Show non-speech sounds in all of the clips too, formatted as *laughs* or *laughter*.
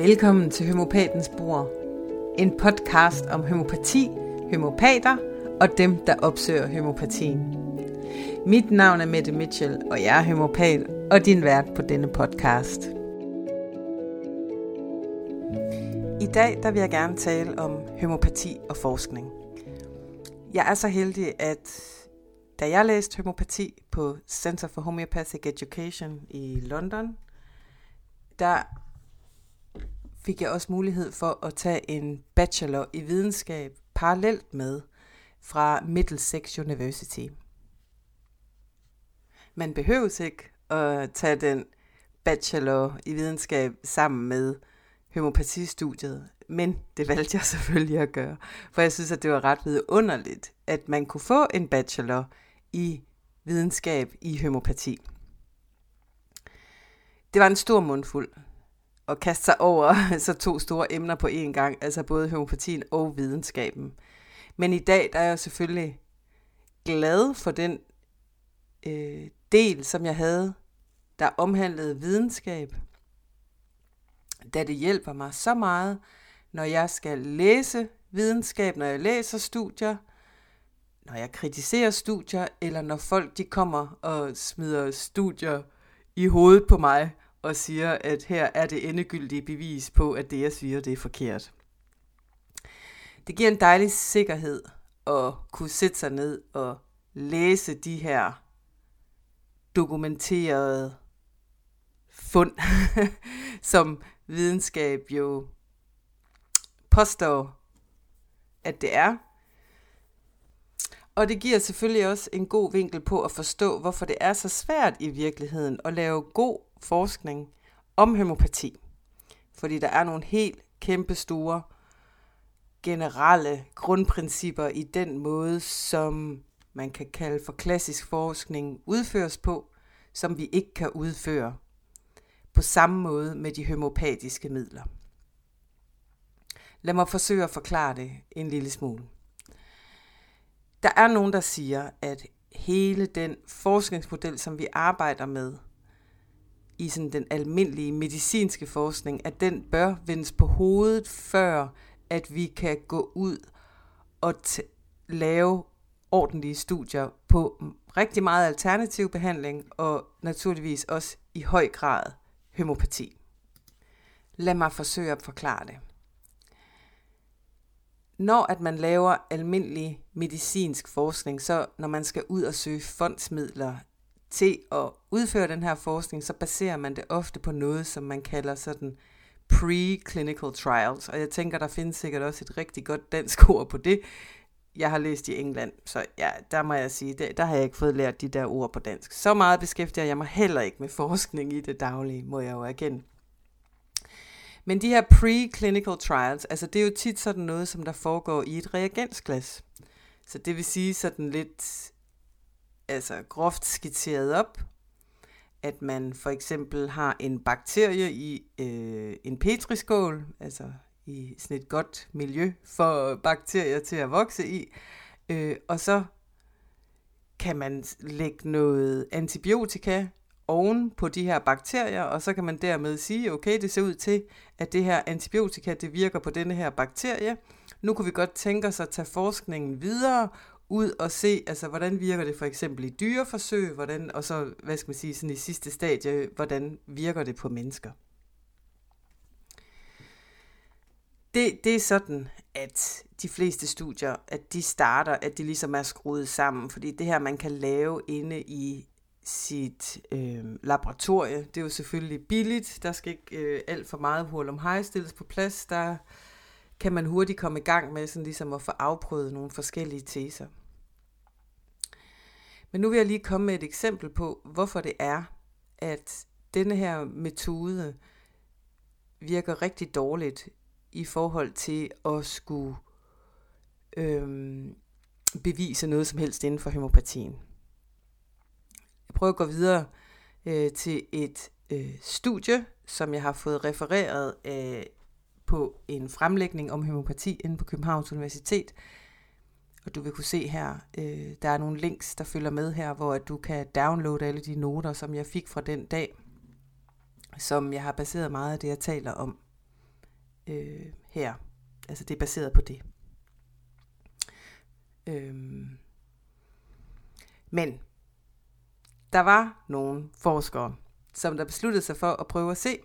Velkommen til Homopatens Bord. En podcast om homopati, homopater og dem, der opsøger homopatien. Mit navn er Mette Mitchell, og jeg er homopat og din vært på denne podcast. I dag der vil jeg gerne tale om homopati og forskning. Jeg er så heldig, at da jeg læste homopati på Center for Homeopathic Education i London, der fik jeg også mulighed for at tage en bachelor i videnskab parallelt med fra Middlesex University. Man behøves ikke at tage den bachelor i videnskab sammen med homopatistudiet, men det valgte jeg selvfølgelig at gøre, for jeg synes, at det var ret vidunderligt, at man kunne få en bachelor i videnskab i homopati. Det var en stor mundfuld, at kaste sig over *laughs* så to store emner på én gang, altså både homopatien og videnskaben. Men i dag der er jeg selvfølgelig glad for den øh, del, som jeg havde, der omhandlede videnskab, da det hjælper mig så meget, når jeg skal læse videnskab, når jeg læser studier, når jeg kritiserer studier, eller når folk de kommer og smider studier i hovedet på mig, og siger, at her er det endegyldige bevis på, at det, jeg siger, det er forkert. Det giver en dejlig sikkerhed at kunne sætte sig ned og læse de her dokumenterede fund, *laughs* som videnskab jo påstår, at det er. Og det giver selvfølgelig også en god vinkel på at forstå, hvorfor det er så svært i virkeligheden at lave god forskning om homopati. Fordi der er nogle helt kæmpe store generelle grundprincipper i den måde, som man kan kalde for klassisk forskning udføres på, som vi ikke kan udføre på samme måde med de homopatiske midler. Lad mig forsøge at forklare det en lille smule. Der er nogen, der siger, at hele den forskningsmodel, som vi arbejder med, i sådan den almindelige medicinske forskning, at den bør vendes på hovedet, før at vi kan gå ud og lave ordentlige studier på rigtig meget alternativ behandling, og naturligvis også i høj grad homopati. Lad mig forsøge at forklare det. Når at man laver almindelig medicinsk forskning, så når man skal ud og søge fondsmidler til at udføre den her forskning, så baserer man det ofte på noget, som man kalder sådan pre-clinical trials. Og jeg tænker, der findes sikkert også et rigtig godt dansk *laughs* ord på det. Jeg har læst i England, så ja, der må jeg sige, der, der har jeg ikke fået lært de der ord på dansk. Så meget beskæftiger jeg mig heller ikke med forskning i det daglige, må jeg jo erkende. Men de her pre-clinical trials, altså det er jo tit sådan noget, som der foregår i et reagensglas. Så det vil sige sådan lidt altså groft skitseret op, at man for eksempel har en bakterie i øh, en petriskål, altså i sådan et godt miljø for bakterier til at vokse i, øh, og så kan man lægge noget antibiotika oven på de her bakterier, og så kan man dermed sige, okay, det ser ud til, at det her antibiotika, det virker på denne her bakterie. Nu kunne vi godt tænke os at tage forskningen videre ud og se, altså hvordan virker det for eksempel i dyreforsøg, hvordan, og så, hvad skal man sige, sådan i sidste stadie, hvordan virker det på mennesker. Det, det er sådan, at de fleste studier, at de starter, at de ligesom er skruet sammen, fordi det her, man kan lave inde i sit øh, laboratorie, det er jo selvfølgelig billigt, der skal ikke øh, alt for meget hul om hej stilles på plads, der kan man hurtigt komme i gang med sådan ligesom at få afprøvet nogle forskellige teser. Men nu vil jeg lige komme med et eksempel på, hvorfor det er, at denne her metode virker rigtig dårligt i forhold til at skulle øhm, bevise noget som helst inden for homopatien. Jeg prøver at gå videre øh, til et øh, studie, som jeg har fået refereret af på en fremlægning om homopati inde på Københavns Universitet, og du vil kunne se her, øh, der er nogle links, der følger med her, hvor at du kan downloade alle de noter, som jeg fik fra den dag, som jeg har baseret meget af det, jeg taler om. øh, her. Altså det er baseret på det. Øhm. Men der var nogle forskere, som der besluttede sig for at prøve at se,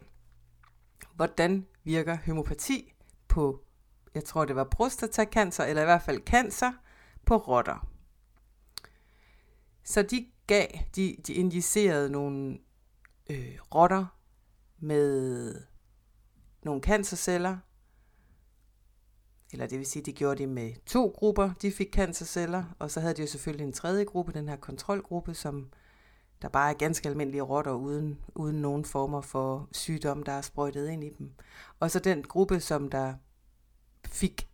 hvordan virker homopati på, jeg tror det var prostatacancer, eller i hvert fald cancer, på rotter. Så de gav, de, de injicerede nogle øh, rotter med nogle cancerceller, eller det vil sige, de gjorde det med to grupper, de fik cancerceller, og så havde de jo selvfølgelig en tredje gruppe, den her kontrolgruppe, som der bare er ganske almindelige rotter uden, uden nogen former for sygdom, der er sprøjtet ind i dem. Og så den gruppe, som der fik,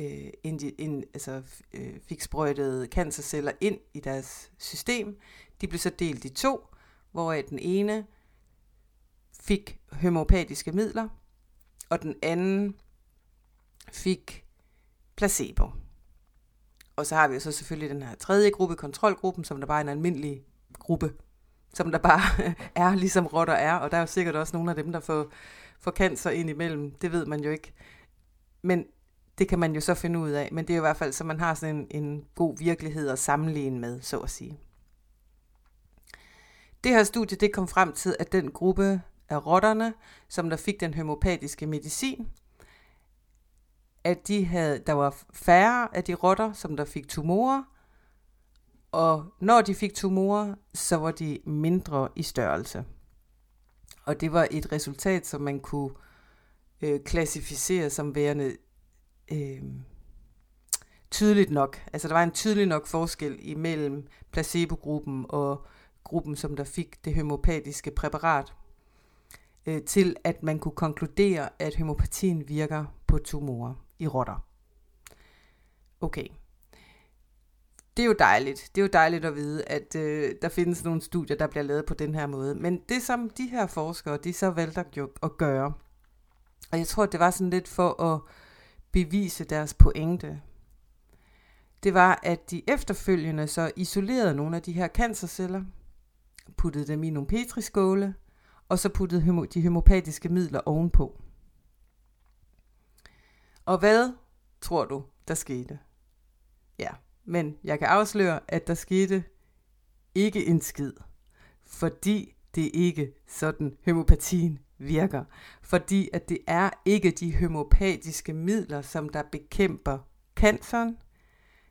øh, ind, ind, altså, øh, fik sprøjtet cancerceller ind i deres system, de blev så delt i to, hvor den ene fik homopatiske midler, og den anden fik placebo. Og så har vi jo så selvfølgelig den her tredje gruppe, kontrolgruppen, som der bare er en almindelig gruppe, som der bare *laughs* er, ligesom rotter er, og der er jo sikkert også nogle af dem, der får, får cancer ind imellem, det ved man jo ikke. Men det kan man jo så finde ud af, men det er jo i hvert fald, så man har sådan en, en god virkelighed at sammenligne med, så at sige. Det her studie, det kom frem til, at den gruppe af rotterne, som der fik den homopatiske medicin, at de havde, der var færre af de rotter, som der fik tumorer, og når de fik tumorer, så var de mindre i størrelse. Og det var et resultat, som man kunne øh, klassificere som værende øh, tydeligt nok. Altså der var en tydelig nok forskel imellem placebo-gruppen og gruppen, som der fik det homopatiske præparat, øh, til at man kunne konkludere, at homopatien virker på tumorer i rotter. Okay. Det er jo dejligt. Det er jo dejligt at vide, at øh, der findes nogle studier, der bliver lavet på den her måde. Men det, som de her forskere, de så valgte at, at gøre, og jeg tror, det var sådan lidt for at bevise deres pointe, det var, at de efterfølgende så isolerede nogle af de her cancerceller, puttede dem i nogle petriskåle, og så puttede de homopatiske midler ovenpå. Og hvad tror du, der skete? Ja, men jeg kan afsløre, at der skete ikke en skid, fordi det ikke sådan homopatien virker. Fordi at det er ikke de homopatiske midler, som der bekæmper canceren.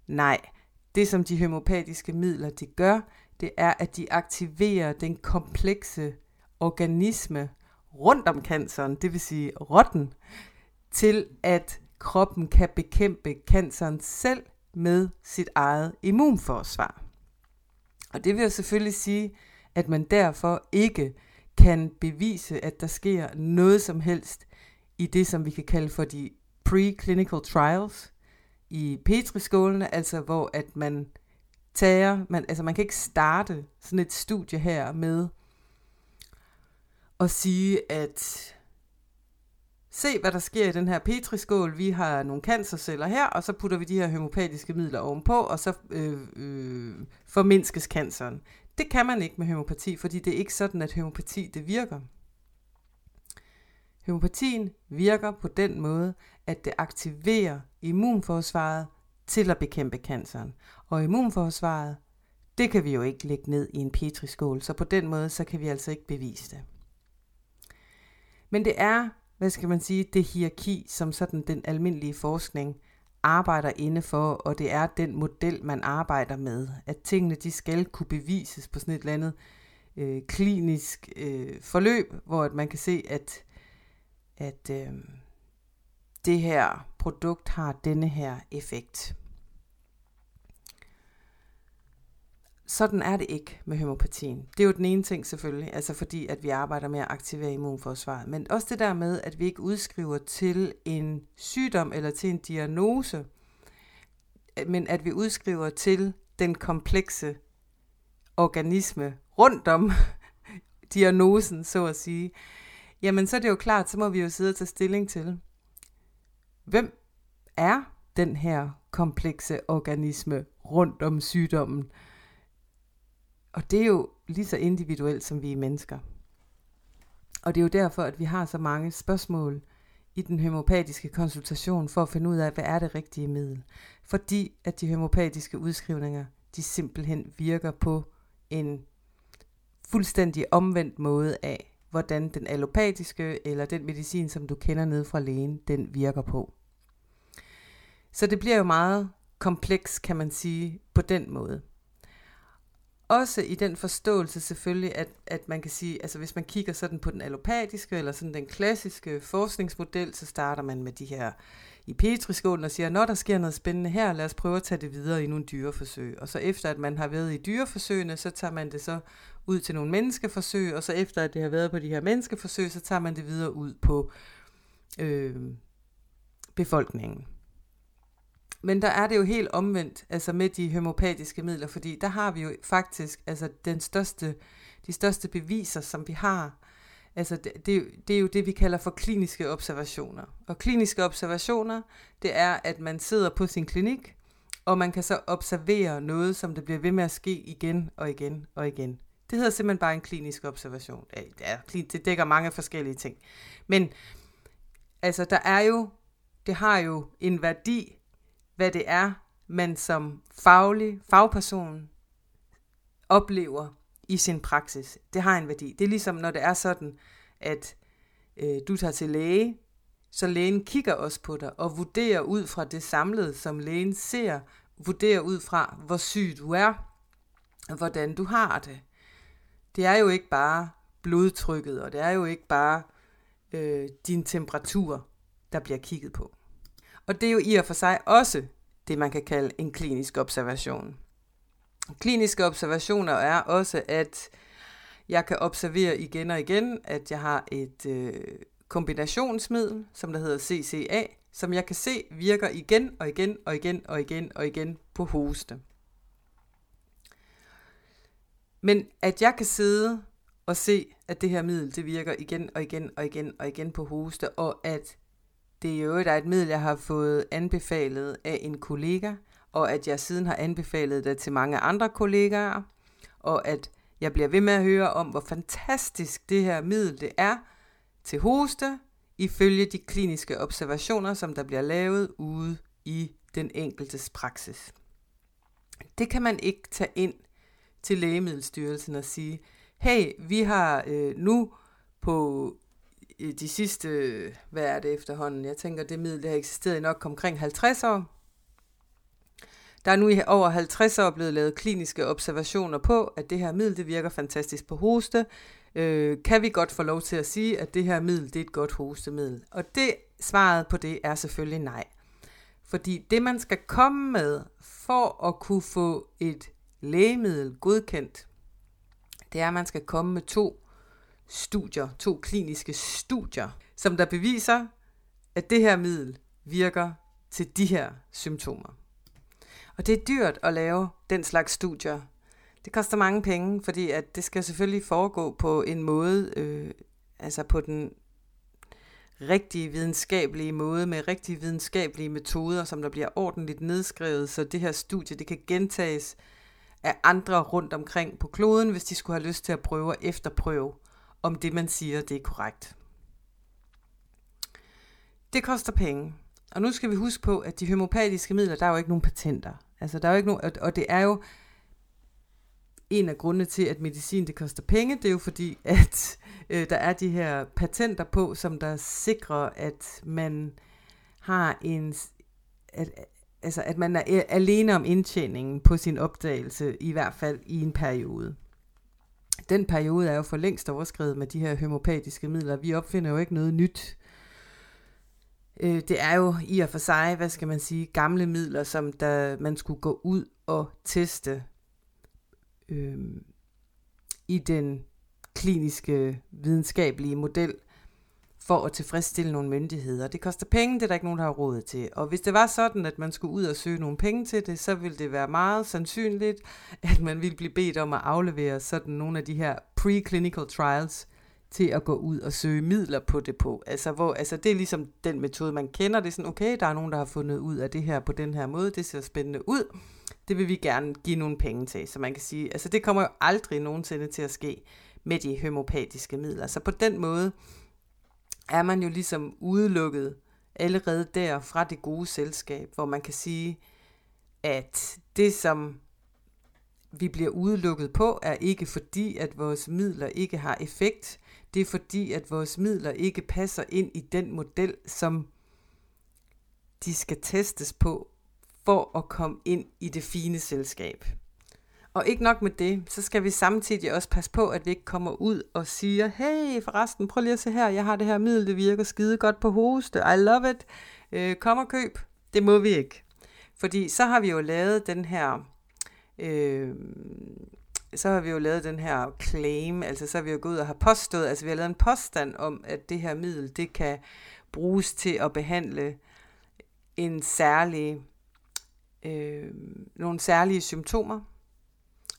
Nej, det som de homopatiske midler de gør, det er, at de aktiverer den komplekse organisme rundt om canceren, det vil sige rotten, til at kroppen kan bekæmpe canceren selv med sit eget immunforsvar. Og det vil jo selvfølgelig sige, at man derfor ikke kan bevise, at der sker noget som helst i det, som vi kan kalde for de preclinical trials i petriskålene, altså hvor at man tager, man, altså man kan ikke starte sådan et studie her med at sige, at se hvad der sker i den her petriskål, vi har nogle cancerceller her, og så putter vi de her homopatiske midler ovenpå, og så øh, øh, formindskes canceren. Det kan man ikke med homopati, fordi det er ikke sådan, at homopati det virker. Homopatien virker på den måde, at det aktiverer immunforsvaret til at bekæmpe canceren. Og immunforsvaret, det kan vi jo ikke lægge ned i en petriskål, så på den måde, så kan vi altså ikke bevise det. Men det er, hvad skal man sige, det hierarki, som sådan den almindelige forskning arbejder inde for, og det er den model, man arbejder med. At tingene, de skal kunne bevises på sådan et eller andet øh, klinisk øh, forløb, hvor at man kan se, at, at øh, det her produkt har denne her effekt. Sådan er det ikke med homopatien. Det er jo den ene ting selvfølgelig, altså fordi at vi arbejder med at aktivere immunforsvaret. Men også det der med, at vi ikke udskriver til en sygdom eller til en diagnose, men at vi udskriver til den komplekse organisme rundt om *laughs* diagnosen, så at sige. Jamen så er det jo klart, så må vi jo sidde og tage stilling til, hvem er den her komplekse organisme rundt om sygdommen? Og det er jo lige så individuelt, som vi er mennesker. Og det er jo derfor, at vi har så mange spørgsmål i den homopatiske konsultation for at finde ud af, hvad er det rigtige middel. Fordi at de homopatiske udskrivninger, de simpelthen virker på en fuldstændig omvendt måde af, hvordan den allopatiske eller den medicin, som du kender ned fra lægen, den virker på. Så det bliver jo meget kompleks, kan man sige, på den måde. Også i den forståelse selvfølgelig, at, at man kan sige, altså hvis man kigger sådan på den allopatiske eller sådan den klassiske forskningsmodel, så starter man med de her i petriskålen og siger, når der sker noget spændende her, lad os prøve at tage det videre i nogle dyreforsøg. Og så efter at man har været i dyreforsøgene, så tager man det så ud til nogle menneskeforsøg, og så efter at det har været på de her menneskeforsøg, så tager man det videre ud på øh, befolkningen. Men der er det jo helt omvendt, altså med de homopatiske midler, fordi der har vi jo faktisk altså den største, de største beviser, som vi har. Altså det, det, det er jo det, vi kalder for kliniske observationer. Og kliniske observationer, det er, at man sidder på sin klinik, og man kan så observere noget, som det bliver ved med at ske igen og igen og igen. Det hedder simpelthen bare en klinisk observation. Ja, det dækker mange forskellige ting. Men altså, der er jo, det har jo en værdi, hvad det er, man som faglig fagperson oplever i sin praksis. Det har en værdi. Det er ligesom, når det er sådan, at øh, du tager til læge, så lægen kigger også på dig og vurderer ud fra det samlede, som lægen ser, vurderer ud fra, hvor syg du er, og hvordan du har det. Det er jo ikke bare blodtrykket, og det er jo ikke bare øh, din temperatur, der bliver kigget på. Og det er jo i og for sig også det, man kan kalde en klinisk observation. Kliniske observationer er også, at jeg kan observere igen og igen, at jeg har et øh, kombinationsmiddel, som der hedder CCA, som jeg kan se virker igen og igen og igen og igen og igen på hoste. Men at jeg kan sidde og se, at det her middel, det virker igen og igen og igen og igen på hoste, og at det er jo et, et middel, jeg har fået anbefalet af en kollega, og at jeg siden har anbefalet det til mange andre kollegaer, og at jeg bliver ved med at høre om, hvor fantastisk det her middel det er til hoste, ifølge de kliniske observationer, som der bliver lavet ude i den enkeltes praksis. Det kan man ikke tage ind til Lægemiddelstyrelsen og sige, hey, vi har øh, nu på de sidste, hvad er det efterhånden, jeg tænker, det middel det har eksisteret i nok omkring 50 år. Der er nu i over 50 år blevet lavet kliniske observationer på, at det her middel det virker fantastisk på hoste. Øh, kan vi godt få lov til at sige, at det her middel det er et godt hostemiddel? Og det svaret på det er selvfølgelig nej. Fordi det man skal komme med for at kunne få et lægemiddel godkendt, det er, at man skal komme med to studier, to kliniske studier, som der beviser, at det her middel virker til de her symptomer. Og det er dyrt at lave den slags studier. Det koster mange penge, fordi at det skal selvfølgelig foregå på en måde, øh, altså på den rigtige videnskabelige måde, med rigtige videnskabelige metoder, som der bliver ordentligt nedskrevet, så det her studie det kan gentages af andre rundt omkring på kloden, hvis de skulle have lyst til at prøve og efterprøve, om det man siger, det er korrekt. Det koster penge. Og nu skal vi huske på, at de homopatiske midler, der er jo ikke nogen patenter. Altså, der er jo ikke nogen, og det er jo en af grundene til, at medicin det koster penge, det er jo fordi, at *laughs* øh, der er de her patenter på, som der sikrer, at man har en, at, altså at man er øh, alene om indtjeningen på sin opdagelse, i hvert fald i en periode. Den periode er jo for længst overskrevet med de her homopatiske midler. Vi opfinder jo ikke noget nyt. Øh, det er jo i og for sig, hvad skal man sige, gamle midler, som der man skulle gå ud og teste øh, i den kliniske videnskabelige model for at tilfredsstille nogle myndigheder. Det koster penge, det er der ikke nogen, der har råd til. Og hvis det var sådan, at man skulle ud og søge nogle penge til det, så ville det være meget sandsynligt, at man ville blive bedt om at aflevere sådan nogle af de her preclinical trials til at gå ud og søge midler på det på. Altså, hvor, altså det er ligesom den metode, man kender. Det er sådan, okay, der er nogen, der har fundet ud af det her på den her måde. Det ser spændende ud. Det vil vi gerne give nogle penge til. Så man kan sige, altså det kommer jo aldrig nogensinde til at ske med de homopatiske midler. Så på den måde, er man jo ligesom udelukket allerede der fra det gode selskab, hvor man kan sige, at det som vi bliver udelukket på, er ikke fordi, at vores midler ikke har effekt. Det er fordi, at vores midler ikke passer ind i den model, som de skal testes på for at komme ind i det fine selskab. Og ikke nok med det, så skal vi samtidig også passe på, at vi ikke kommer ud og siger, hey forresten, prøv lige at se her, jeg har det her middel, det virker skide godt på hoste, I love it, øh, kom og køb. Det må vi ikke. Fordi så har vi jo lavet den her, øh, så har vi jo lavet den her claim, altså så har vi jo gået ud og har påstået, altså vi har lavet en påstand om, at det her middel, det kan bruges til at behandle en særlig, øh, nogle særlige symptomer.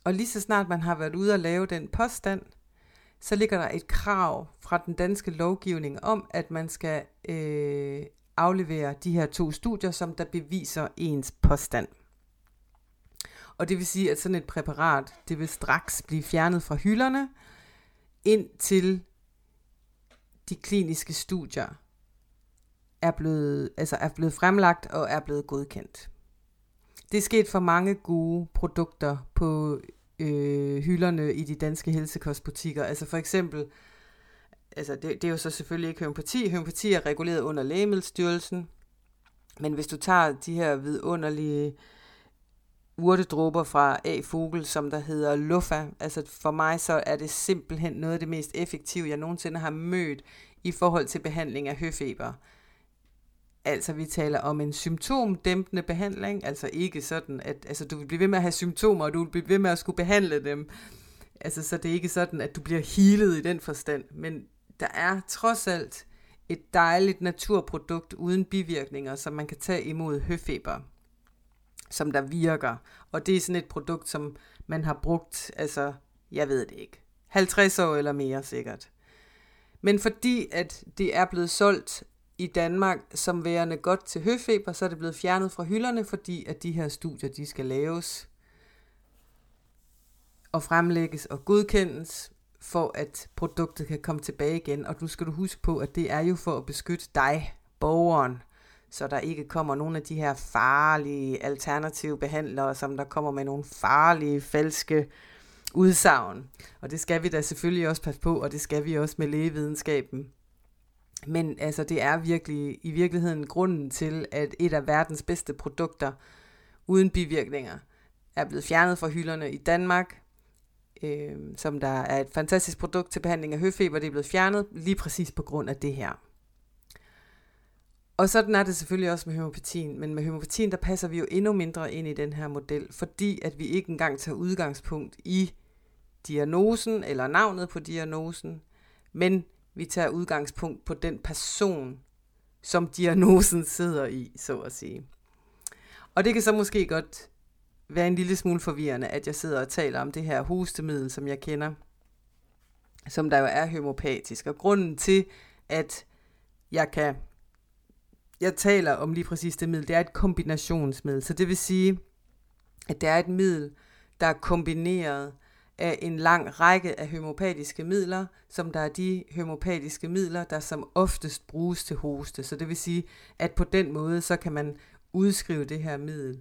Og lige så snart man har været ude og lave den påstand, så ligger der et krav fra den danske lovgivning om, at man skal øh, aflevere de her to studier, som der beviser ens påstand. Og det vil sige, at sådan et præparat, det vil straks blive fjernet fra hylderne, indtil de kliniske studier er blevet, altså er blevet fremlagt og er blevet godkendt. Det er sket for mange gode produkter på øh, hylderne i de danske helsekostbutikker. Altså for eksempel, altså det, det er jo så selvfølgelig ikke homopati. Homopati er reguleret under Lægemiddelstyrelsen. Men hvis du tager de her vidunderlige urtedråber fra A-Fogel, som der hedder Luffa, altså for mig så er det simpelthen noget af det mest effektive, jeg nogensinde har mødt i forhold til behandling af høfeber. Altså, vi taler om en symptomdæmpende behandling, altså ikke sådan, at altså, du vil blive ved med at have symptomer, og du vil blive ved med at skulle behandle dem. Altså, så det er ikke sådan, at du bliver healet i den forstand, men der er trods alt et dejligt naturprodukt uden bivirkninger, som man kan tage imod høfeber, som der virker. Og det er sådan et produkt, som man har brugt, altså, jeg ved det ikke, 50 år eller mere sikkert. Men fordi at det er blevet solgt i Danmark som værende godt til høfeber, så er det blevet fjernet fra hylderne, fordi at de her studier, de skal laves og fremlægges og godkendes, for at produktet kan komme tilbage igen. Og nu skal du huske på, at det er jo for at beskytte dig, borgeren, så der ikke kommer nogle af de her farlige alternative behandlere, som der kommer med nogle farlige, falske udsagn. Og det skal vi da selvfølgelig også passe på, og det skal vi også med lægevidenskaben. Men altså, det er virkelig i virkeligheden grunden til, at et af verdens bedste produkter uden bivirkninger er blevet fjernet fra hylderne i Danmark, øh, som der er et fantastisk produkt til behandling af høfeber, det er blevet fjernet lige præcis på grund af det her. Og sådan er det selvfølgelig også med homopatien, men med homopatien, der passer vi jo endnu mindre ind i den her model, fordi at vi ikke engang tager udgangspunkt i diagnosen eller navnet på diagnosen, men vi tager udgangspunkt på den person, som diagnosen sidder i, så at sige. Og det kan så måske godt være en lille smule forvirrende, at jeg sidder og taler om det her hostemiddel, som jeg kender, som der jo er homopatisk. Og grunden til, at jeg kan jeg taler om lige præcis det middel, det er et kombinationsmiddel. Så det vil sige, at det er et middel, der er kombineret af en lang række af homopatiske midler, som der er de homopatiske midler, der som oftest bruges til hoste. Så det vil sige, at på den måde, så kan man udskrive det her middel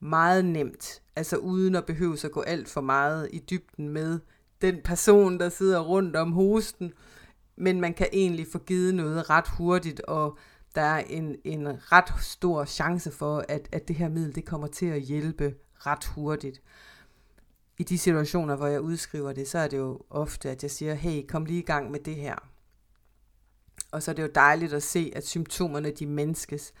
meget nemt, altså uden at behøve at gå alt for meget i dybden med den person, der sidder rundt om hosten, men man kan egentlig få givet noget ret hurtigt, og der er en, en ret stor chance for, at, at det her middel det kommer til at hjælpe ret hurtigt i de situationer, hvor jeg udskriver det, så er det jo ofte, at jeg siger, hey, kom lige i gang med det her. Og så er det jo dejligt at se, at symptomerne de menneskes,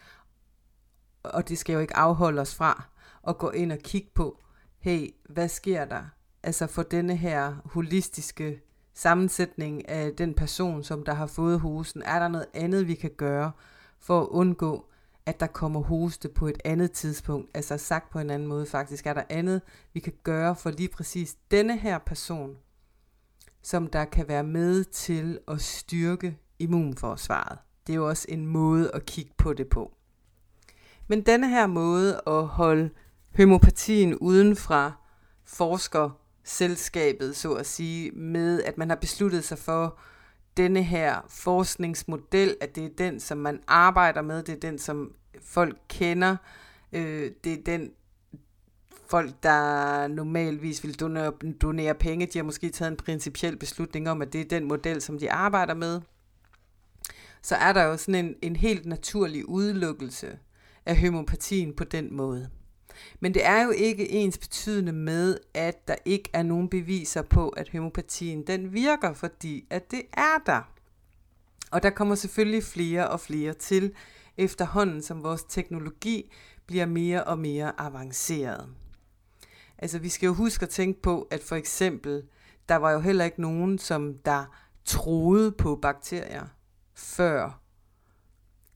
og det skal jo ikke afholde os fra at gå ind og kigge på, hey, hvad sker der? Altså for denne her holistiske sammensætning af den person, som der har fået hosen, er der noget andet, vi kan gøre for at undgå, at der kommer hoste på et andet tidspunkt. Altså sagt på en anden måde faktisk, er der andet, vi kan gøre for lige præcis denne her person, som der kan være med til at styrke immunforsvaret. Det er jo også en måde at kigge på det på. Men denne her måde at holde homopatien uden fra forskerselskabet, så at sige, med at man har besluttet sig for, denne her forskningsmodel, at det er den, som man arbejder med, det er den, som folk kender, øh, det er den, folk, der normalvis vil donere, donere penge, de har måske taget en principiel beslutning om, at det er den model, som de arbejder med, så er der jo sådan en, en helt naturlig udelukkelse af homopatien på den måde. Men det er jo ikke ens betydende med, at der ikke er nogen beviser på, at homopatien den virker, fordi at det er der. Og der kommer selvfølgelig flere og flere til, efterhånden som vores teknologi bliver mere og mere avanceret. Altså vi skal jo huske at tænke på, at for eksempel, der var jo heller ikke nogen, som der troede på bakterier, før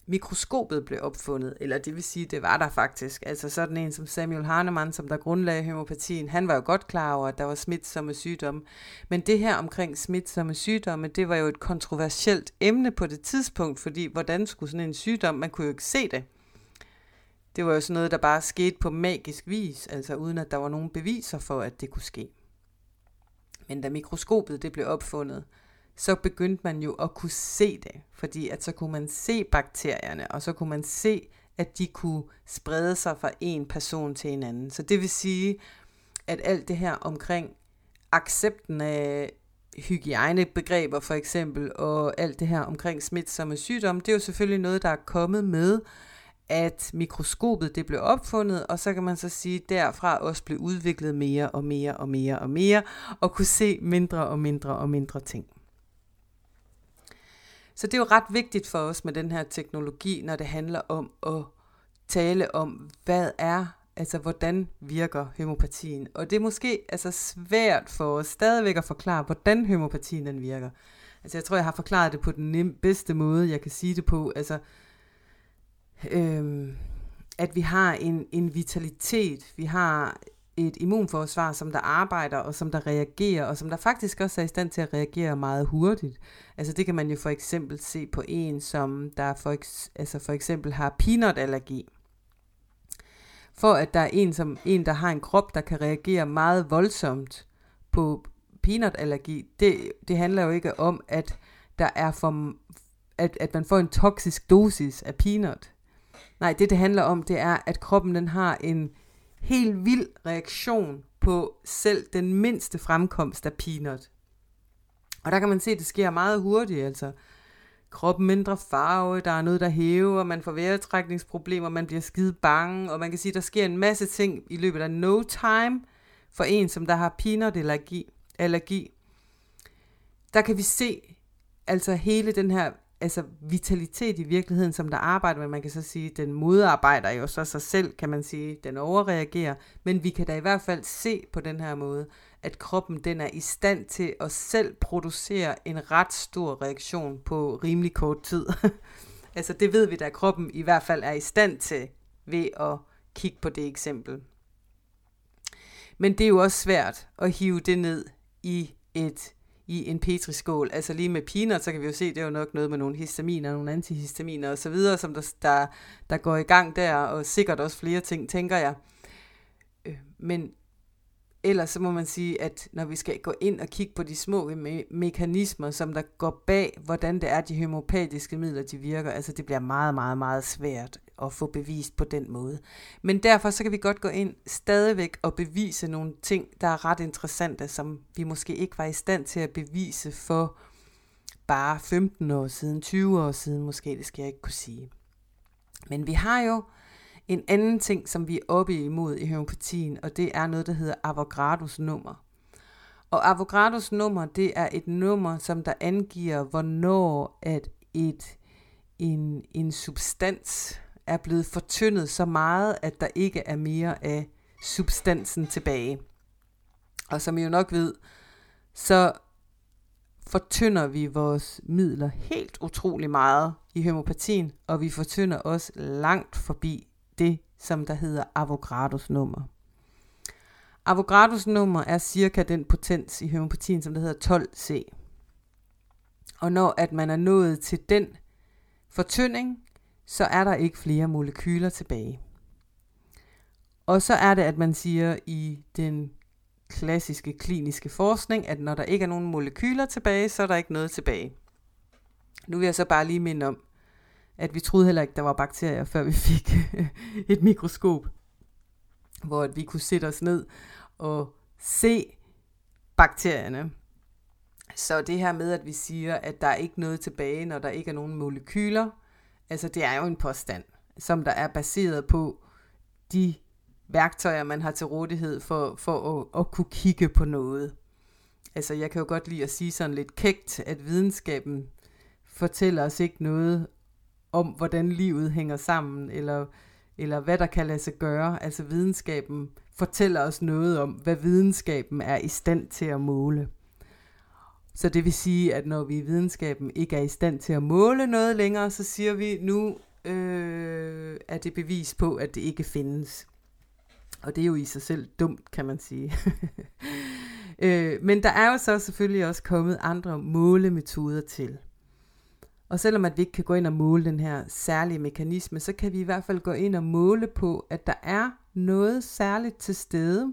mikroskopet blev opfundet, eller det vil sige, det var der faktisk. Altså sådan en som Samuel Hahnemann, som der grundlagde homopatien, han var jo godt klar over, at der var smitsomme sygdomme. Men det her omkring smitsomme sygdomme, det var jo et kontroversielt emne på det tidspunkt, fordi hvordan skulle sådan en sygdom, man kunne jo ikke se det. Det var jo sådan noget, der bare skete på magisk vis, altså uden at der var nogen beviser for, at det kunne ske. Men da mikroskopet det blev opfundet, så begyndte man jo at kunne se det, fordi at så kunne man se bakterierne, og så kunne man se, at de kunne sprede sig fra en person til en anden. Så det vil sige, at alt det her omkring accepten af hygiejnebegreber for eksempel, og alt det her omkring smitsomme sygdomme, det er jo selvfølgelig noget, der er kommet med, at mikroskopet det blev opfundet, og så kan man så sige, at derfra også blev udviklet mere og mere og mere og mere, og kunne se mindre og mindre og mindre ting. Så det er jo ret vigtigt for os med den her teknologi, når det handler om at tale om, hvad er, altså hvordan virker homopatien. Og det er måske altså svært for os stadigvæk at forklare, hvordan homopatien den virker. Altså jeg tror, jeg har forklaret det på den bedste måde, jeg kan sige det på. Altså, øhm, at vi har en, en vitalitet, vi har et immunforsvar, som der arbejder, og som der reagerer, og som der faktisk også er i stand til at reagere meget hurtigt. Altså det kan man jo for eksempel se på en, som der for, altså for eksempel har peanutallergi. For at der er en, som, en, der har en krop, der kan reagere meget voldsomt på peanutallergi, det, det handler jo ikke om, at der er for, at, at man får en toksisk dosis af peanut. Nej, det det handler om, det er, at kroppen den har en helt vild reaktion på selv den mindste fremkomst af peanut. Og der kan man se, at det sker meget hurtigt, altså kroppen mindre farve, der er noget, der hæver, man får vejrtrækningsproblemer, man bliver skide bange, og man kan sige, at der sker en masse ting i løbet af no time for en, som der har peanut allergi. allergi. Der kan vi se altså hele den her altså vitalitet i virkeligheden, som der arbejder med. Man kan så sige, den modarbejder jo så sig selv, kan man sige. Den overreagerer. Men vi kan da i hvert fald se på den her måde, at kroppen den er i stand til at selv producere en ret stor reaktion på rimelig kort tid. *laughs* altså det ved vi da, at kroppen i hvert fald er i stand til ved at kigge på det eksempel. Men det er jo også svært at hive det ned i et i en petriskål. Altså lige med peanuts, så kan vi jo se, det er jo nok noget med nogle histaminer, nogle antihistaminer og så videre, som der, der, der går i gang der, og sikkert også flere ting, tænker jeg. Øh, men ellers så må man sige, at når vi skal gå ind og kigge på de små me- mekanismer, som der går bag, hvordan det er, de homopatiske midler, de virker, altså det bliver meget, meget, meget svært at få bevist på den måde. Men derfor så kan vi godt gå ind stadigvæk og bevise nogle ting, der er ret interessante, som vi måske ikke var i stand til at bevise for bare 15 år siden, 20 år siden måske, det skal jeg ikke kunne sige. Men vi har jo en anden ting, som vi er oppe imod i homeopatien, og det er noget, der hedder Avogadros nummer. Og Avogadros nummer, det er et nummer, som der angiver, hvornår at et, en, en substans er blevet fortyndet så meget, at der ikke er mere af substansen tilbage. Og som I jo nok ved, så fortynder vi vores midler helt utrolig meget i homopatien, og vi fortynder også langt forbi det, som der hedder Avogadros nummer. Avogadros nummer er cirka den potens i homopatien, som der hedder 12C. Og når at man er nået til den fortynding, så er der ikke flere molekyler tilbage. Og så er det, at man siger i den klassiske kliniske forskning, at når der ikke er nogen molekyler tilbage, så er der ikke noget tilbage. Nu vil jeg så bare lige minde om, at vi troede heller ikke, der var bakterier, før vi *laughs* fik et mikroskop, hvor vi kunne sætte os ned og se bakterierne. Så det her med, at vi siger, at der er ikke noget tilbage, når der ikke er nogen molekyler, altså det er jo en påstand, som der er baseret på de værktøjer, man har til rådighed for, for at, at kunne kigge på noget. Altså jeg kan jo godt lide at sige sådan lidt kægt, at videnskaben fortæller os ikke noget om, hvordan livet hænger sammen, eller, eller hvad der kan lade sig gøre. Altså videnskaben fortæller os noget om, hvad videnskaben er i stand til at måle. Så det vil sige, at når vi i videnskaben ikke er i stand til at måle noget længere, så siger vi, nu øh, er det bevis på, at det ikke findes. Og det er jo i sig selv dumt, kan man sige. *laughs* øh, men der er jo så selvfølgelig også kommet andre målemetoder til. Og selvom at vi ikke kan gå ind og måle den her særlige mekanisme, så kan vi i hvert fald gå ind og måle på, at der er noget særligt til stede,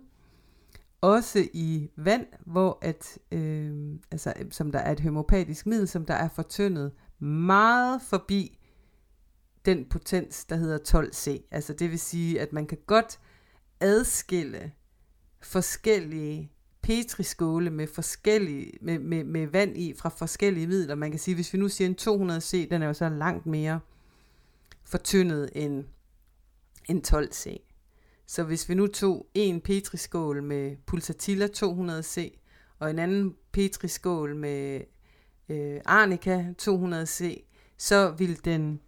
også i vand, hvor at, øh, altså, som der er et homopatisk middel, som der er fortyndet meget forbi den potens, der hedder 12C. Altså det vil sige, at man kan godt adskille forskellige petriskåle med, forskellige, med, med, med vand i fra forskellige midler. Man kan sige, hvis vi nu siger en 200C, den er jo så langt mere fortyndet end en 12C. Så hvis vi nu tog en petriskål med pulsatilla 200C, og en anden petriskål med øh, arnica 200C, så vil den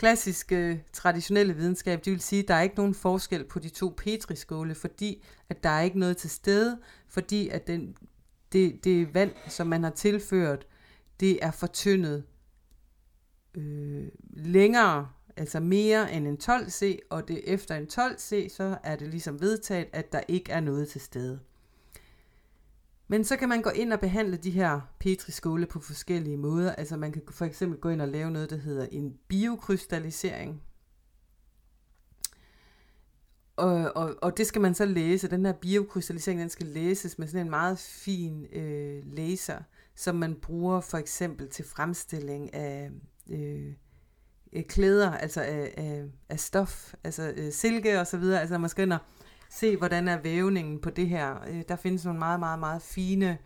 klassiske, traditionelle videnskab, det vil sige, at der er ikke nogen forskel på de to petriskåle, fordi at der er ikke noget til stede, fordi at den, det, det vand, som man har tilført, det er fortyndet øh, længere, altså mere end en 12C, og det efter en 12C, så er det ligesom vedtaget, at der ikke er noget til stede. Men så kan man gå ind og behandle de her petriskåle på forskellige måder. Altså man kan for eksempel gå ind og lave noget, der hedder en biokrystallisering. Og, og, og det skal man så læse. Den her biokrystallisering, den skal læses med sådan en meget fin øh, laser, som man bruger for eksempel til fremstilling af øh, øh klæder, altså af, af, af stof, altså øh, silke og så videre. Altså når man skal ind og se, hvordan er vævningen på det her. Øh, der findes nogle meget, meget, meget fine,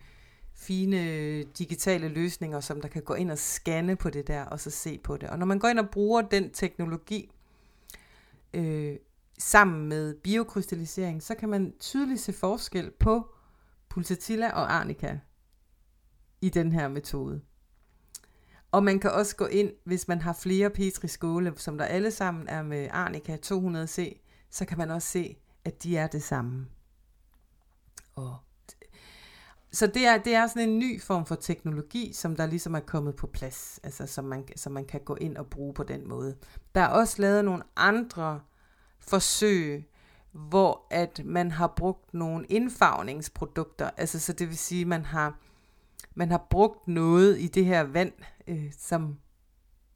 fine øh, digitale løsninger, som der kan gå ind og scanne på det der, og så se på det. Og når man går ind og bruger den teknologi, øh, sammen med biokrystallisering, så kan man tydeligt se forskel på pulsatilla og arnica i den her metode. Og man kan også gå ind, hvis man har flere petriskåle, som der alle sammen er med arnica 200C, så kan man også se, at de er det samme. Og så det er, det er sådan en ny form for teknologi, som der ligesom er kommet på plads, altså som man, som man kan gå ind og bruge på den måde. Der er også lavet nogle andre forsøg, hvor at man har brugt nogle indfarvningsprodukter, altså så det vil sige, man har man har brugt noget i det her vand, øh, som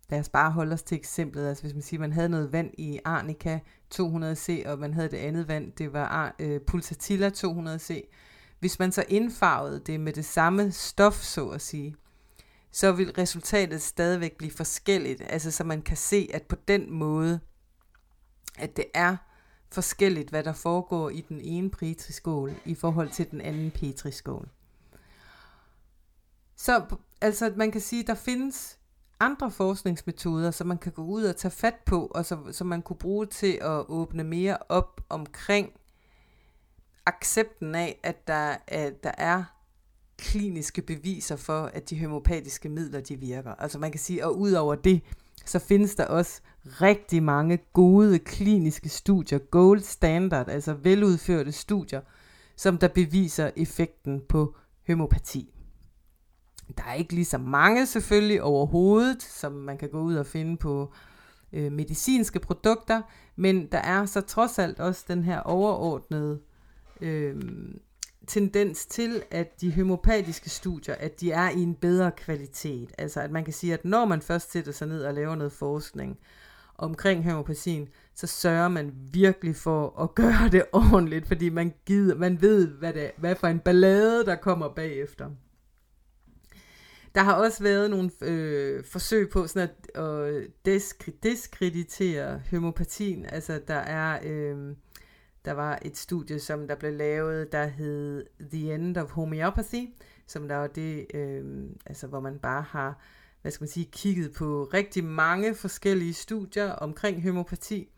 lad os bare holde os til eksemplet, altså hvis man siger, man havde noget vand i Arnica 200C, og man havde det andet vand, det var øh, Pulsatilla 200C. Hvis man så indfarvede det med det samme stof, så at sige, så vil resultatet stadigvæk blive forskelligt. Altså så man kan se, at på den måde, at det er forskelligt, hvad der foregår i den ene petriskål i forhold til den anden petriskål. Så altså man kan sige, at der findes andre forskningsmetoder, som man kan gå ud og tage fat på, og så, som man kunne bruge til at åbne mere op omkring accepten af, at der, at der er kliniske beviser for, at de homopatiske midler de virker. Altså man kan sige, og ud over det, så findes der også rigtig mange gode kliniske studier, gold standard, altså veludførte studier, som der beviser effekten på homopati. Der er ikke lige så mange selvfølgelig overhovedet, som man kan gå ud og finde på øh, medicinske produkter, men der er så trods alt også den her overordnede øh, tendens til, at de homopatiske studier, at de er i en bedre kvalitet. Altså at man kan sige, at når man først sætter sig ned og laver noget forskning omkring homopatien, så sørger man virkelig for at gøre det *laughs* ordentligt, fordi man gider, man ved, hvad, det, hvad for en ballade, der kommer bagefter. Der har også været nogle øh, forsøg på sådan at at diskri- diskreditere homopatien. Altså der er øh, der var et studie, som der blev lavet, der hed The End of Homeopathy, som der var det, øh, altså hvor man bare har, hvad skal man sige, kigget på rigtig mange forskellige studier omkring homopati,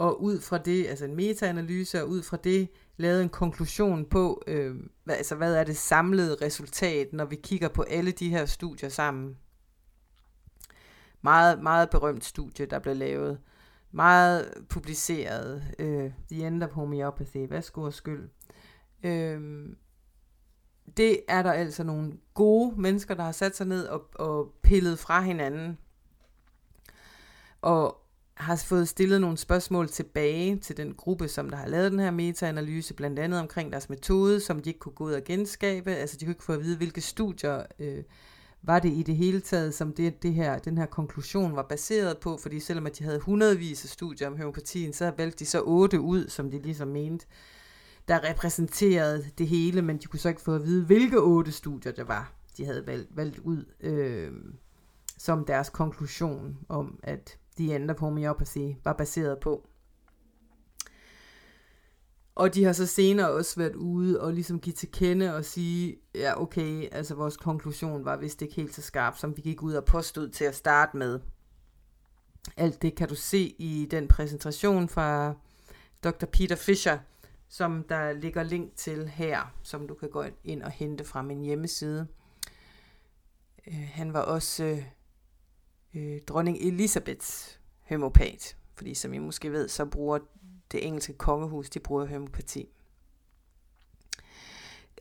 og ud fra det, altså en metaanalyse, og ud fra det lavet en konklusion på, øh, hvad, altså hvad er det samlede resultat, når vi kigger på alle de her studier sammen. Meget, meget berømt studie, der blev lavet. Meget publiceret. Øh, The End of Homeopathy. Værsgo og skyld. Øh, det er der altså nogle gode mennesker, der har sat sig ned og, og pillet fra hinanden. Og har fået stillet nogle spørgsmål tilbage til den gruppe, som der har lavet den her metaanalyse, blandt andet omkring deres metode, som de ikke kunne gå ud og genskabe. Altså de kunne ikke få at vide, hvilke studier øh, var det i det hele taget, som det, det her, den her konklusion var baseret på, fordi selvom at de havde hundredvis af studier om homopatien, så valgte de så otte ud, som de ligesom mente, der repræsenterede det hele, men de kunne så ikke få at vide, hvilke otte studier det var, de havde valgt, valgt ud øh, som deres konklusion om, at The End of Homeopathy var baseret på. Og de har så senere også været ude og ligesom give til kende og sige, ja okay, altså vores konklusion var vist ikke helt så skarp, som vi gik ud og påstod til at starte med. Alt det kan du se i den præsentation fra Dr. Peter Fischer, som der ligger link til her, som du kan gå ind og hente fra min hjemmeside. Øh, han var også øh, øh, dronning Elisabeths homopat. Fordi som I måske ved, så bruger det engelske kongehus, de bruger homopati.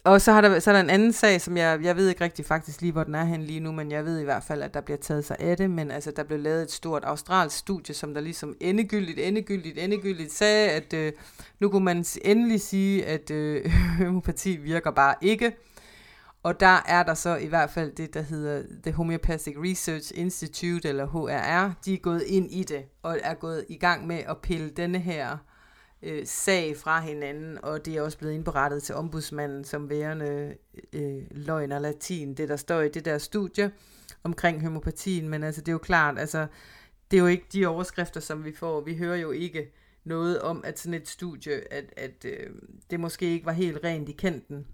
Og så, har der, så er der en anden sag, som jeg, jeg ved ikke rigtig faktisk lige, hvor den er hen lige nu, men jeg ved i hvert fald, at der bliver taget sig af det, men altså, der blev lavet et stort australsk studie, som der ligesom endegyldigt, endegyldigt, endegyldigt sagde, at øh, nu kunne man endelig sige, at øh, *laughs* homopati virker bare ikke. Og der er der så i hvert fald det, der hedder The Homeopathic Research Institute, eller HRR, de er gået ind i det, og er gået i gang med at pille denne her øh, sag fra hinanden, og det er også blevet indberettet til ombudsmanden som værende øh, løgn og latin, det der står i det der studie omkring homopatien, men altså det er jo klart, altså det er jo ikke de overskrifter, som vi får, vi hører jo ikke noget om, at sådan et studie, at, at øh, det måske ikke var helt rent i kanten,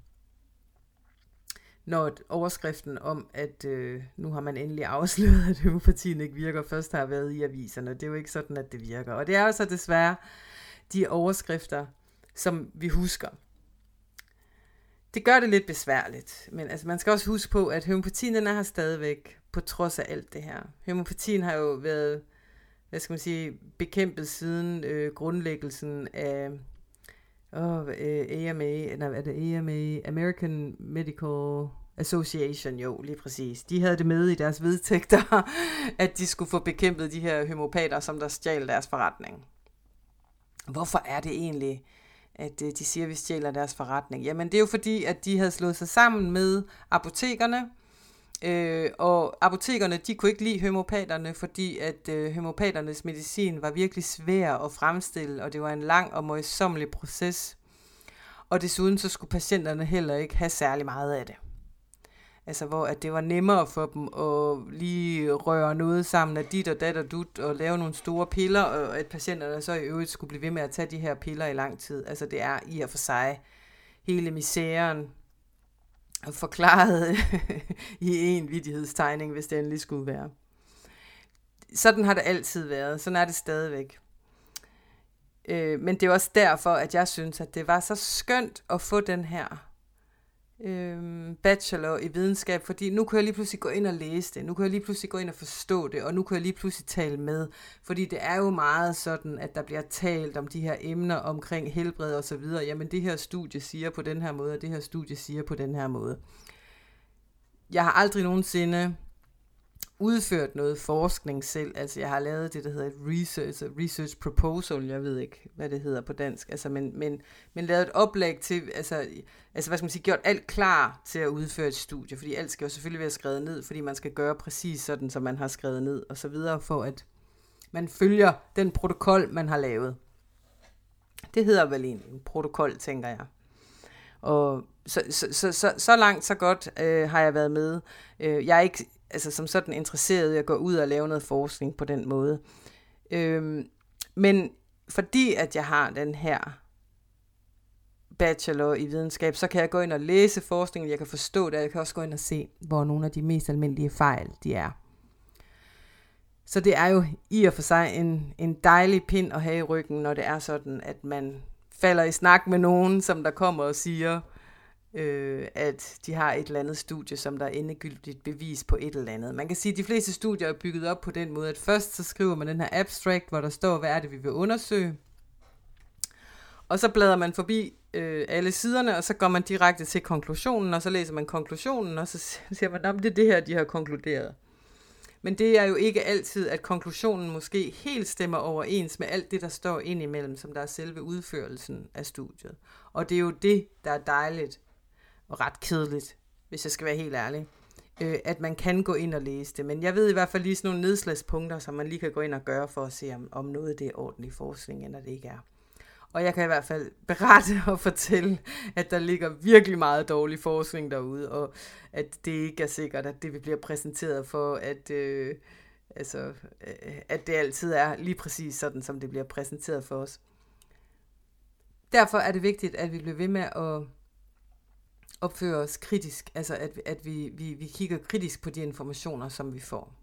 når overskriften om, at øh, nu har man endelig afsløret, at homopatien ikke virker, først har været i aviserne. Det er jo ikke sådan, at det virker. Og det er jo så desværre de overskrifter, som vi husker. Det gør det lidt besværligt, men altså, man skal også huske på, at homopatien den er her stadigvæk, på trods af alt det her. Homopatien har jo været, hvad skal man sige, bekæmpet siden øh, grundlæggelsen af oh, øh, AMA, nej, er det AMA, American Medical Association, jo, lige præcis. De havde det med i deres vedtægter, *laughs* at de skulle få bekæmpet de her homopater, som der stjal deres forretning. Hvorfor er det egentlig, at øh, de siger, at vi stjæler deres forretning? Jamen, det er jo fordi, at de havde slået sig sammen med apotekerne, Øh, og apotekerne, de kunne ikke lide homopaterne, fordi at øh, homopaternes medicin var virkelig svær at fremstille, og det var en lang og møjsommelig proces. Og desuden så skulle patienterne heller ikke have særlig meget af det. Altså hvor at det var nemmere for dem at lige røre noget sammen af dit og dat og dut, og lave nogle store piller, og at patienterne så i øvrigt skulle blive ved med at tage de her piller i lang tid. Altså det er i og for sig hele misæren forklaret *laughs* i en vidighedstegning, hvis det endelig skulle være. Sådan har det altid været. Sådan er det stadigvæk. Øh, men det er også derfor, at jeg synes, at det var så skønt at få den her øh, bachelor i videnskab, fordi nu kan jeg lige pludselig gå ind og læse det, nu kan jeg lige pludselig gå ind og forstå det, og nu kan jeg lige pludselig tale med, fordi det er jo meget sådan, at der bliver talt om de her emner omkring helbred og så videre, jamen det her studie siger på den her måde, og det her studie siger på den her måde. Jeg har aldrig nogensinde udført noget forskning selv. Altså jeg har lavet det, der hedder et research, research proposal, jeg ved ikke, hvad det hedder på dansk, altså, men, men, men lavet et oplæg til, altså, altså hvad skal man sige, gjort alt klar til at udføre et studie, fordi alt skal jo selvfølgelig være skrevet ned, fordi man skal gøre præcis sådan, som man har skrevet ned, og så videre, for at man følger den protokol, man har lavet. Det hedder vel en protokol, tænker jeg. Og så, så, så, så, så langt, så godt øh, har jeg været med. Øh, jeg er ikke altså, som sådan interesseret i at gå ud og lave noget forskning på den måde. Øhm, men fordi at jeg har den her bachelor i videnskab, så kan jeg gå ind og læse forskningen, jeg kan forstå det, og jeg kan også gå ind og se, hvor nogle af de mest almindelige fejl de er. Så det er jo i og for sig en, en dejlig pind at have i ryggen, når det er sådan, at man falder i snak med nogen, som der kommer og siger, øh, at de har et eller andet studie, som der er endegyldigt bevis på et eller andet. Man kan sige, at de fleste studier er bygget op på den måde, at først så skriver man den her abstract, hvor der står, hvad er det, vi vil undersøge. Og så bladrer man forbi øh, alle siderne, og så går man direkte til konklusionen, og så læser man konklusionen, og så *laughs* siger man, at det er det her, de har konkluderet. Men det er jo ikke altid, at konklusionen måske helt stemmer overens med alt det, der står indimellem, som der er selve udførelsen af studiet. Og det er jo det, der er dejligt og ret kedeligt, hvis jeg skal være helt ærlig, øh, at man kan gå ind og læse det. Men jeg ved i hvert fald lige sådan nogle nedslagspunkter, som man lige kan gå ind og gøre for at se, om, om noget det er ordentlig forskning, eller det ikke er. Og jeg kan i hvert fald berette *laughs* og fortælle, at der ligger virkelig meget dårlig forskning derude, og at det ikke er sikkert, at det vi bliver præsenteret for, at, øh, altså, øh, at det altid er lige præcis sådan, som det bliver præsenteret for os. Derfor er det vigtigt, at vi bliver ved med at opfører os kritisk, altså at, at vi, vi, vi kigger kritisk på de informationer, som vi får.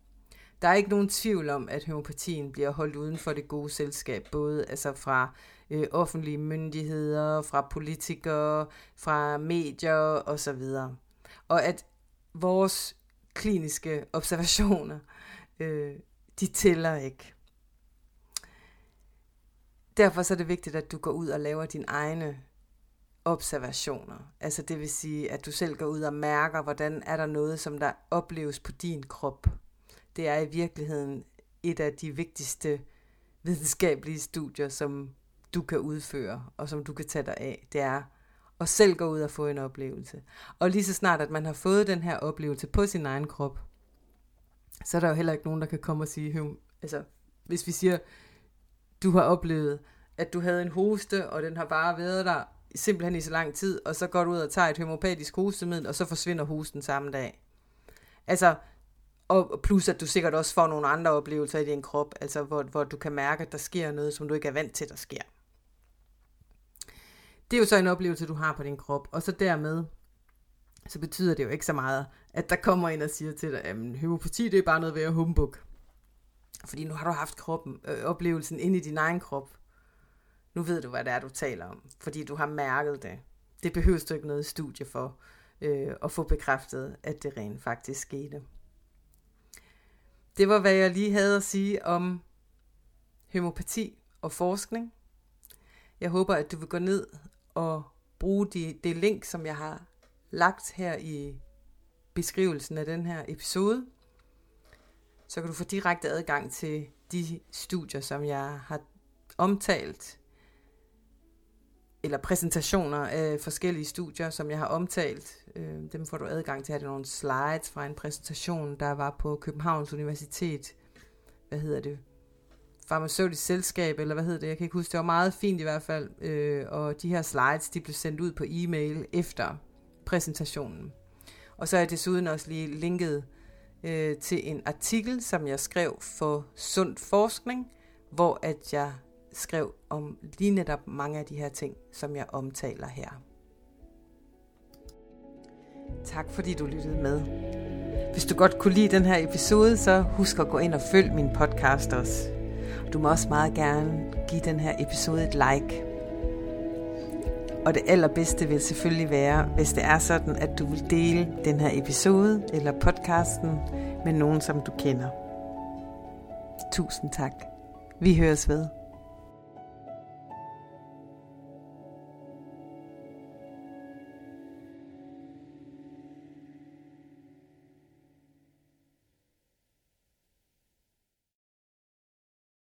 Der er ikke nogen tvivl om, at homopatien bliver holdt uden for det gode selskab, både altså fra øh, offentlige myndigheder, fra politikere, fra medier osv. Og at vores kliniske observationer, øh, de tæller ikke. Derfor så er det vigtigt, at du går ud og laver dine egne observationer. Altså det vil sige, at du selv går ud og mærker, hvordan er der noget, som der opleves på din krop. Det er i virkeligheden et af de vigtigste videnskabelige studier, som du kan udføre, og som du kan tage dig af. Det er at selv gå ud og få en oplevelse. Og lige så snart, at man har fået den her oplevelse på sin egen krop, så er der jo heller ikke nogen, der kan komme og sige, altså hvis vi siger, du har oplevet, at du havde en hoste, og den har bare været der simpelthen i så lang tid, og så går du ud og tager et homopatisk hostemiddel, og så forsvinder hosten samme dag. Altså, og plus at du sikkert også får nogle andre oplevelser i din krop, altså hvor, hvor du kan mærke, at der sker noget, som du ikke er vant til, der sker. Det er jo så en oplevelse, du har på din krop, og så dermed, så betyder det jo ikke så meget, at der kommer en og siger til dig, at homopati det er bare noget ved at humbug. Fordi nu har du haft kroppen, øh, oplevelsen ind i din egen krop. Nu ved du, hvad det er, du taler om, fordi du har mærket det. Det behøver du ikke noget studie for øh, at få bekræftet, at det rent faktisk skete. Det var, hvad jeg lige havde at sige om homopati og forskning. Jeg håber, at du vil gå ned og bruge de, det link, som jeg har lagt her i beskrivelsen af den her episode. Så kan du få direkte adgang til de studier, som jeg har omtalt eller præsentationer af forskellige studier, som jeg har omtalt. Øh, dem får du adgang til. Her er nogle slides fra en præsentation, der var på Københavns Universitet. Hvad hedder det? Farmaceutisk selskab, eller hvad hedder det? Jeg kan ikke huske. Det var meget fint i hvert fald. Øh, og de her slides, de blev sendt ud på e-mail efter præsentationen. Og så er jeg desuden også lige linket øh, til en artikel, som jeg skrev for Sund Forskning, hvor at jeg skrev om lige netop mange af de her ting, som jeg omtaler her. Tak fordi du lyttede med. Hvis du godt kunne lide den her episode, så husk at gå ind og følg min podcast også. Du må også meget gerne give den her episode et like. Og det allerbedste vil selvfølgelig være, hvis det er sådan, at du vil dele den her episode eller podcasten med nogen, som du kender. Tusind tak. Vi høres ved.